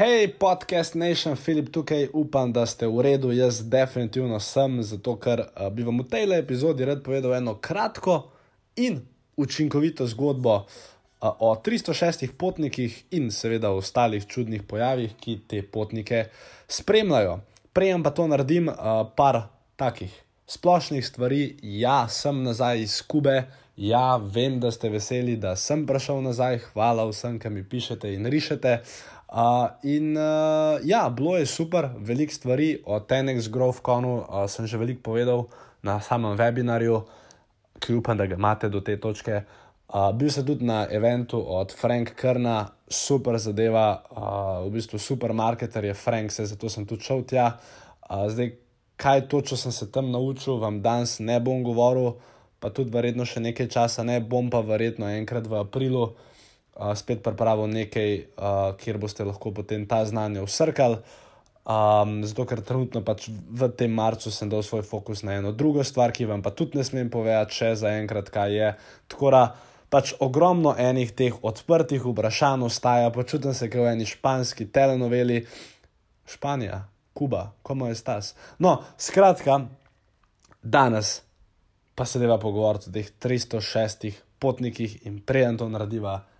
Hej, podcast Nation, Filip tukaj, upam, da ste v redu. Jaz definitivno sem, zato ker uh, bi vam v tej epizodi rad povedal eno kratko in učinkovito zgodbo uh, o 306 potnikih in seveda ostalih čudnih pojavih, ki te potnike spremljajo. Prejem pa to naredim uh, par takih splošnih stvari. Ja, sem nazaj iz Kube. Ja, vem, da ste veseli, da sem prišel nazaj. Hvala vsem, ki mi pišete in rišete. In uh, ja, bilo je super, veliko stvari o Tenex Grovkonu uh, sem že veliko povedal na samem webinarju, ki upam, da ga imate do te točke. Uh, bil sem tudi na eventu od Frank Krna, super zadeva, uh, v bistvu super marketer je Frank, se zato sem tudi šel tja. Uh, zdaj, kaj točno sem se tam naučil, vam danes ne bom govoril, pa tudi verjetno še nekaj časa ne bom, pa verjetno enkrat v aprilu uh, spet pripravil nekaj, uh, kjer boste lahko potem ta znanje usrkali. Um, zato, ker trenutno pač v tem marcu sem dal svoj fokus na eno drugo stvar, ki vam pa tudi ne smem povedati, še za enkrat, kaj je. Tako da pač ogromno enih teh odprtih vprašanj ostaja, počutim se kot v eni španski telenoveli, Španija, Kuba, komu je stas. No, skratka, danes pa se deva pogovoriti o teh 306 potnikih in preden to narediva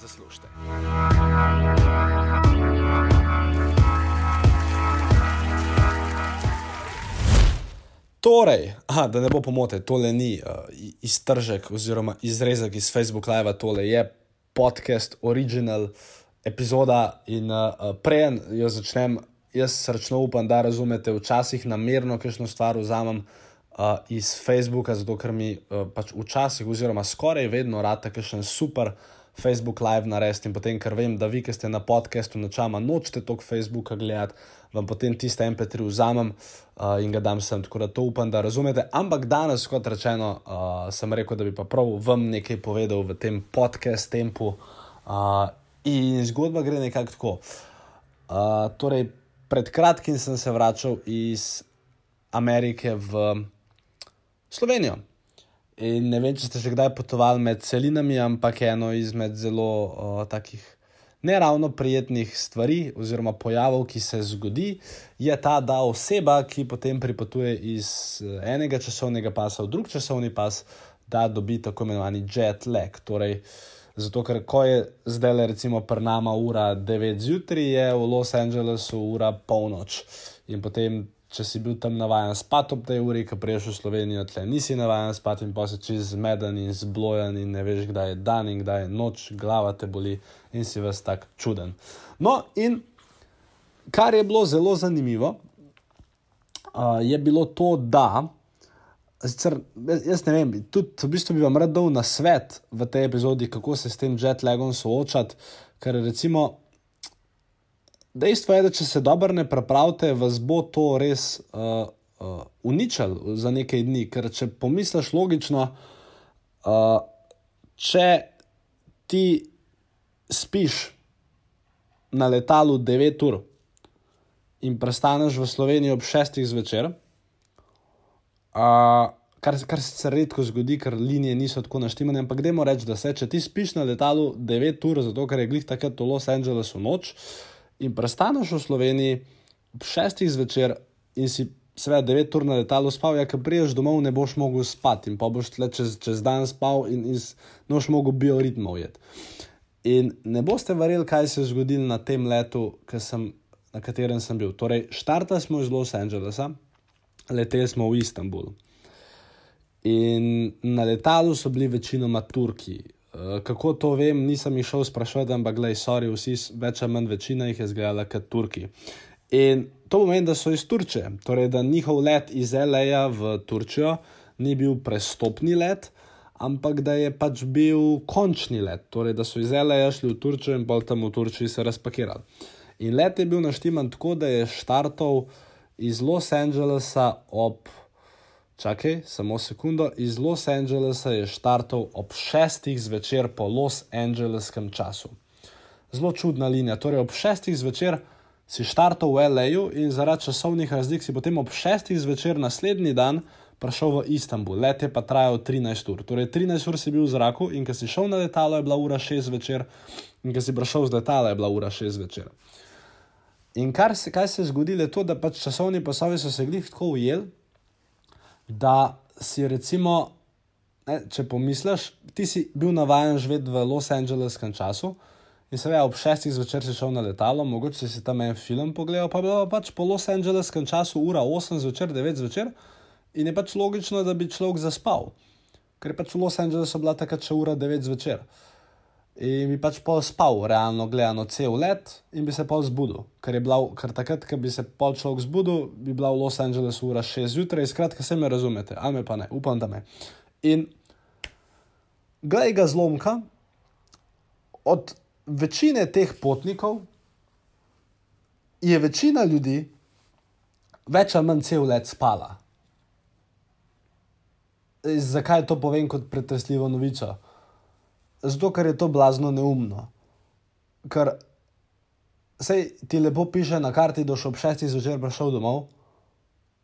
zaslužite. Torej, aha, da ne bo pomote, tole ni uh, iztržek oziroma izrezek iz Facebook Live, tole je podcast, original epizoda. In uh, preden jo začnem, jaz srčno upam, da razumete, včasih namerno kakšno stvar vzamem uh, iz Facebooka, zato ker mi uh, pač včasih, oziroma skoraj vedno, rata kakšen super. Facebook Live narediti in potem, ker vem, da vi, ki ste na podkastu načama, nočete toliko Facebooka gledati, vam potem tiste MP3 vzamem uh, in ga dam sem. Tako da to upam, da razumete. Ampak danes, kot rečeno, uh, sem rekel, da bi pa prav vam nekaj povedal v tem podkastu tempu. Uh, in zgodba gre nekako tako. Uh, torej, pred kratkim sem se vračal iz Amerike v Slovenijo. In ne vem, če ste že kdaj potovali med celinami, ampak eno izmed zelo uh, takih neravno prijetnih stvari oziroma pojavov, ki se zgodi, je ta, da oseba, ki potem pripotuje iz enega časovnega pasa v drug časovni pas, da dobi tako imenovani jet lag. Torej, zato, ker ko je zdaj le recimo pri nama ura 9 zjutraj, je v Los Angelesu ura polnoč. In potem če si bil tam navaden spati ob tej uri, ki priješ v Slovenijo, tle nisi navaden spati in pa si čez zmeden in zblojen in ne veš, kdaj je dan in kdaj je noč, glava te boli in si ves tak čuden. No, in kar je bilo zelo zanimivo, uh, je bilo to, da. Sicer, jaz ne vem, tudi v bistvu bi vam rad dal na svet v tej epizodi, kako se s tem jetlagom soočati, ker recimo dejstvo je, da če se dobro ne prepravite, vas bo to res uh, uh, uničilo za nekaj dni. Ker če pomisliš logično, uh, če ti spiš na letalu 9 ur in prestaneš v Sloveniji ob 6 zvečer. Uh, Kar, kar se redko zgodi, ker linije niso tako naštemane, ampak dajmo reči, da se, če ti spiš na letalu 9 ur, zato ker je glih takrat v Los Angelesu noč, uh, in prestaneš v Sloveniji ob šestih zvečer in si seveda devet ur na letalu spal, ja, ker priješ domov, ne boš mogel spati in pa boš tle čez, čez dan spal in ne boš mogel bioritmo ujet. In ne boste verjeli, kaj se je zgodilo na tem letu, sem, na katerem sem bil. Torej, štartali smo iz Los Angelesa, leteli smo v Istanbul. In na letalu so bili večinoma Turki, kako to vem, nisem jih šel sprašovati, ampak gledaj, sorry, vsi, več ali manj večina jih je zgledala kot Turki. In to pomeni, da so iz Turčije, torej da njihov let iz L.A. v Turčijo ni bil prestopni let, ampak da je pač bil končni let, torej da so iz L.A. šli v Turčijo in pol tam v Turčiji se razpakirali. In let je bil naštiman tako, da je štartov iz Los Angelesa ob, čakaj, samo sekundo, iz Los Angelesa je štartov ob šestih zvečer po Los Angeleskem času. Zelo čudna linija, torej ob šestih zvečer si štartov v L.A.U. in zaradi časovnih razlik si potem ob šestih zvečer naslednji dan prišel v Istanbul. Let je pa trajal 13 ur. Torej 13 ur si bil v zraku in ko si šel na letalo, je bila ura 6 zvečer, in ko si prišel z letala, je bila ura 6 zvečer. In kar se, kaj se je zgodilo, je to, da pač časovni pasovi so se glih tako ujeli, da si recimo, ne, če pomisliš, ti si bil navaden živeti v Los Angeleskem času. In seveda, ob šestih zvečer si šel na letalo, mogoče si tam en film pogledal, pa je bilo pač po Los Angeleskem času ura 8 zvečer, 9 zvečer, in je pač logično, da bi človek zaspal, ker je pač v Los Angelesu bila takrat še ura 9 zvečer. In bi pač pol spal, realno gledano, cel let in bi se pol zbudil. Ker je bila, ker takrat, ko bi se pol človek zbudil, bi bila v Los Angelesu ura 6 zjutraj, skratka, se me razumete, ali me pa ne, upam, da me. In glej ga zlomka, od večine teh potnikov je večina ljudi več ali manj cel let spala. Zakaj to povem kot pretresljivo novico? Zato, ker je to blazno neumno. Ker se ti lepo piše na karti, da si ob šestih zvečer prišel domov,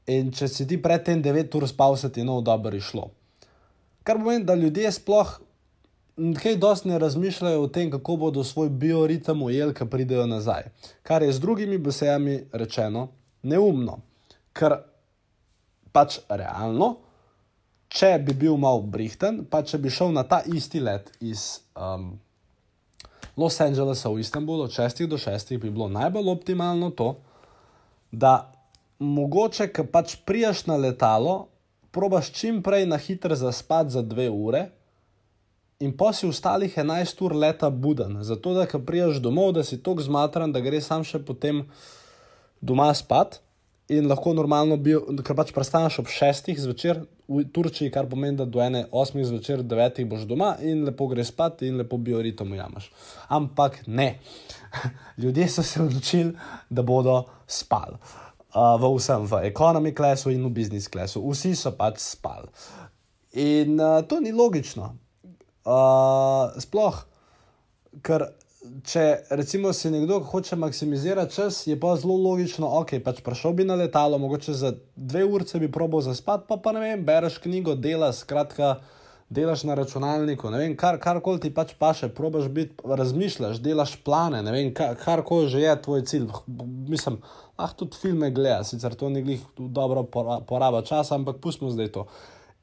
in če si ti predtem devet ur spal, se ti je noč dobro išlo. Kar pomeni, da ljudje sploh kaj dosti ne razmišljajo o tem, kako bodo svoj bioritem ujeli, ko pridejo nazaj. Kar je z drugimi besedami rečeno neumno. Ker pač realno če bi bil mal brihten, pa če bi šel na ta isti let iz um, Los Angelesa v Istanbul od 6 do 6, bi bilo najbolj optimalno to, da mogoče, ki pač prijaš na letalo, probaš čim prej na hitro zaspati za dve ure. In pa si ostalih 11 ur leta buden, zato da, ko prijaš domov, da si tako zmatran, da greš sam še potem doma spat in lahko normalno bil, ker pač prestaneš ob šestih zvečer v Turčiji, kar pomeni, da do ene osmih zvečer, devetih boš doma in lepo greš spat in lepo bioritem ujamaš. Ampak ne. Ljudje so se odločili, da bodo spali. Uh, v vsem, v ekonomski klasu in v biznis klasu, vsi so pač spali. In uh, to ni logično. Uh, sploh, ker če recimo si nekdo hoče maksimizirati čas, je pa zelo logično, ok, pač prišel bi na letalo, mogoče za dve ure bi probo zaspati, pa pa ne vem, bereš knjigo, delaš, skratka, delaš na računalniku, ne vem, kar, karkoli ti pač paše, probaš biti, razmišljaš, delaš plane, ne vem, kar, karkoli že je tvoj cilj. Mislim, lahko tudi filme gledaš, sicer to ni glih dobro poraba časa, ampak pustimo zdaj to.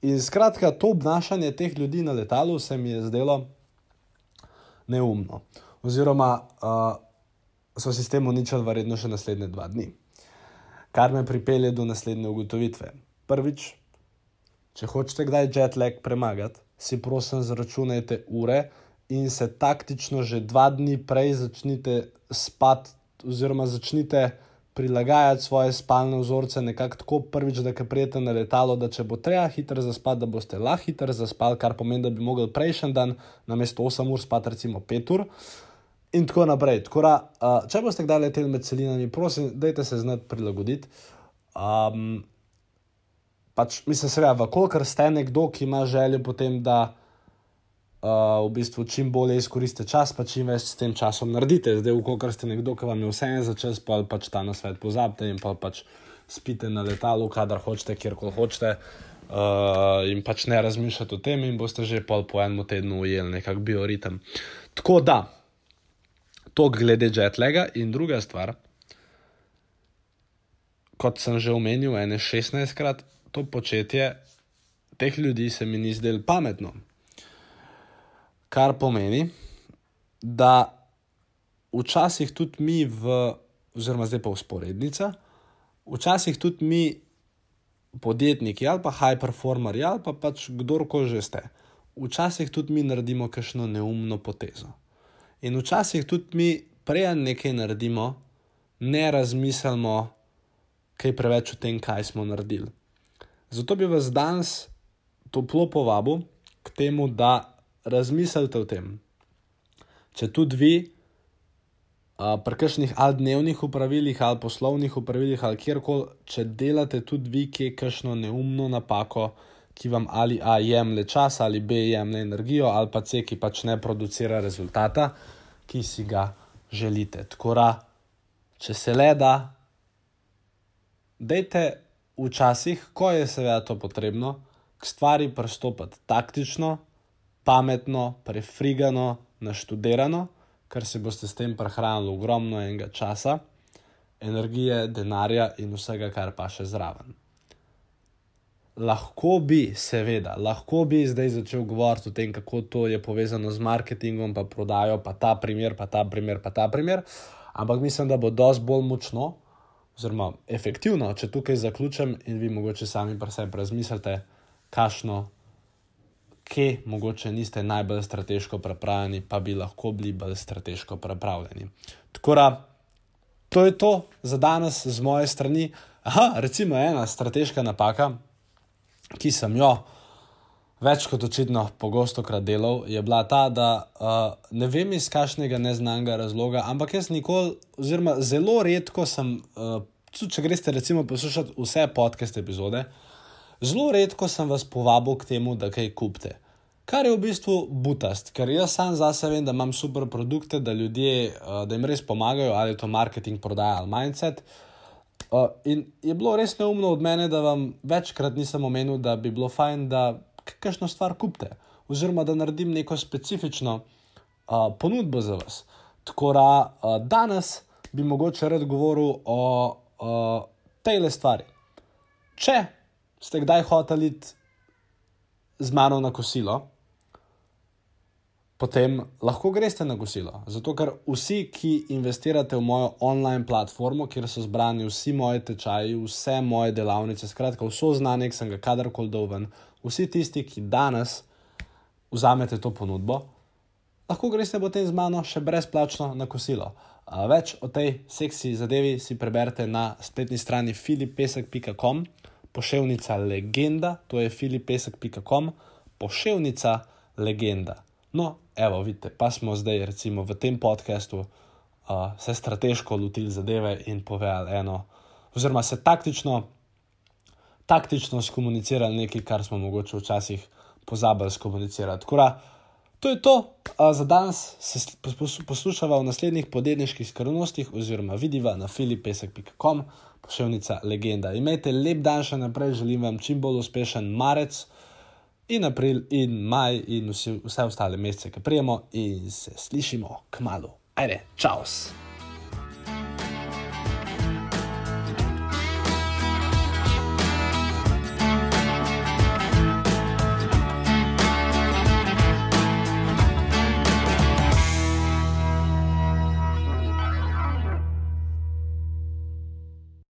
In skratka, to obnašanje teh ljudi na letalu se mi je zdelo neumno oziroma uh, so si s tem uničili verjetno še naslednje dva dni. Kar me pripelje do naslednje ugotovitve. Prvič, če hočete kdaj jetlag premagati, si prosim zračunajte ure in se taktično že dva dni prej začnite spati, oziroma začnite prilagajati svoje spalne vzorce nekako tako, prvič, da prijete na letalo, da če bo treba hitro zaspati, da boste lahko hitro zaspali, kar pomeni, da bi mogli prejšnji dan namesto 8 ur spati recimo 5 ur. In tako naprej. Tako da, uh, če boste kdaj leteli med celinami, prosim, dajte se znati prilagoditi. Um, pač, mislim, seveda, kolikor ste nekdo, ki ima željo potem, da uh, v bistvu čim bolje izkoristite čas, pa čim več s tem časom naredite. Zdaj, kolikor ste nekdo, ki vam je vse en za čas, pa pač ta na svet pozabite in pa pač spite na letalu, kadar hočete, kjerkoli hočete. Uh, in pač ne razmišljate o tem, in boste že pol po enem tednu ujeli nekakšen bioritem. Tako da, to glede jetlaga in druga stvar, kot sem že omenil, ene 16krat, to početje teh ljudi se mi ni zdelo pametno. Kar pomeni, da včasih tudi mi, v, oziroma zdaj pa usporednica, včasih tudi mi, podjetniki ali pa high performers ali pa pač kdorkoli že ste, včasih tudi mi naredimo kakšno neumno potezo. In včasih tudi mi, prej nekaj naredimo, ne razmislimo kaj preveč o tem, kaj smo naredili. Zato bi vas danes toplo povabil k temu, da razmislite o tem. Če tudi vi, pri kakšnih ali dnevnih upravilih, ali poslovnih upravilih, ali kjerkoli, če delate tudi vi, ki je kakšno neumno napako, ki vam ali A jemlje čas, ali B jemlje energijo, ali pa C, ki pač ne producira rezultata, ki si ga želite. Tako da, če se le da, dejte včasih, ko je seveda to potrebno, k stvari pristopiti taktično, pametno, prefrigano, naštudirano ker se boste s tem prehranili ogromno enega časa, energije, denarja in vsega, kar pa še zraven. Lahko bi, seveda, lahko bi zdaj začel govoriti o tem, kako to je povezano z marketingom, pa prodajo, pa ta primer, pa ta primer, pa ta primer, ampak mislim, da bo dosti bolj močno, oziroma efektivno, če tukaj zaključim in vi mogoče sami pri sebi razmislite, kakšno kje mogoče niste najbolj strateško pripravljeni, pa bi lahko bili bolj strateško pripravljeni. Tako da, to je to za danes z moje strani. Aha, recimo ena strateška napaka, ki sem jo več kot očitno pogosto krat delal, je bila ta, da uh, ne vem iz kakšnega neznanega razloga, ampak jaz nikoli, oziroma zelo redko sem, uh, če greste recimo poslušati vse podcast epizode. Zelo redko sem vas povabil k temu, da kaj kupite. Kar je v bistvu butast, ker jaz sam za sebe vem, da imam super produkte, da ljudje, da jim res pomagajo, ali je to marketing, prodaja ali mindset. Uh, in je bilo res neumno od mene, da vam večkrat nisem omenil, da bi bilo fajn, da kakšno stvar kupite, oziroma da naredim neko specifično uh, ponudbo za vas. Tako da uh, danes bi mogoče rad govoril o uh, tej le stvari. Če ste kdaj hoteli z mano na kosilo, potem lahko greste na kosilo. Zato, ker vsi, ki investirate v mojo online platformo, kjer so zbrani vsi moji tečaji, vse moje delavnice, skratka, vso znanje, ki sem ga kadarkoli ven, vsi tisti, ki danes vzamete to ponudbo, lahko greste potem z mano še brezplačno na kosilo. Več o tej seksi zadevi si preberete na spletni strani filipesek.com poševnica legenda, to je filipesek.com, poševnica legenda. No, evo, vidite, pa smo zdaj, recimo, v tem podkastu uh, se strateško lotili zadeve in povedali eno, oziroma se taktično, taktično skomunicirali nekaj, kar smo mogoče včasih pozabili skomunicirati. Tako da, to je to uh, za danes, se poslušava v naslednjih podedniških skrivnostih, oziroma vidiva na filipesek.com poševnica legenda. Imejte lep dan še naprej, želim vam čim bolj uspešen marec in april in maj in vse, vse ostale mesece, ki prijemo in se slišimo k malu. Ajde, čau!